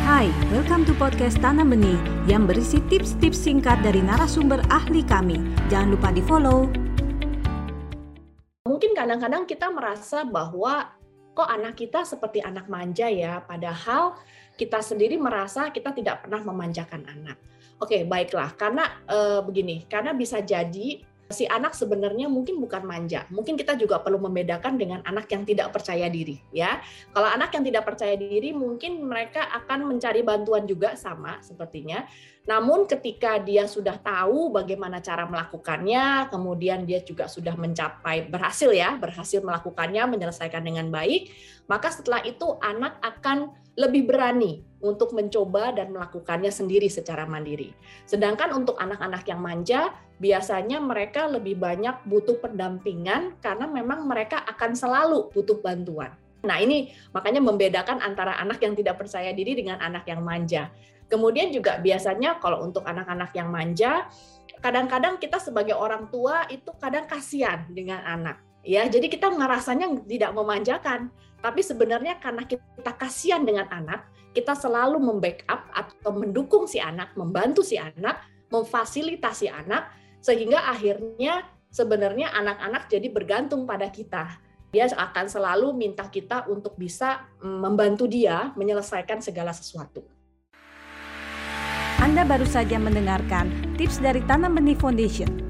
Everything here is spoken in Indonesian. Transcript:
Hai, welcome to podcast Tanam Benih yang berisi tips-tips singkat dari narasumber ahli kami. Jangan lupa di follow. Mungkin kadang-kadang kita merasa bahwa kok anak kita seperti anak manja ya, padahal kita sendiri merasa kita tidak pernah memanjakan anak. Oke, baiklah. Karena e, begini, karena bisa jadi si anak sebenarnya mungkin bukan manja. Mungkin kita juga perlu membedakan dengan anak yang tidak percaya diri, ya. Kalau anak yang tidak percaya diri, mungkin mereka akan mencari bantuan juga sama sepertinya. Namun ketika dia sudah tahu bagaimana cara melakukannya, kemudian dia juga sudah mencapai berhasil ya, berhasil melakukannya, menyelesaikan dengan baik, maka setelah itu anak akan lebih berani untuk mencoba dan melakukannya sendiri secara mandiri. Sedangkan untuk anak-anak yang manja, biasanya mereka lebih banyak butuh pendampingan karena memang mereka akan selalu butuh bantuan. Nah, ini makanya membedakan antara anak yang tidak percaya diri dengan anak yang manja. Kemudian juga biasanya kalau untuk anak-anak yang manja, kadang-kadang kita sebagai orang tua itu kadang kasihan dengan anak. Ya, jadi kita ngerasanya tidak memanjakan, tapi sebenarnya karena kita kasihan dengan anak, kita selalu membackup atau mendukung si anak, membantu si anak, memfasilitasi anak sehingga akhirnya sebenarnya anak-anak jadi bergantung pada kita. Dia akan selalu minta kita untuk bisa mm, membantu dia menyelesaikan segala sesuatu. Anda baru saja mendengarkan tips dari Tanam Benih Foundation.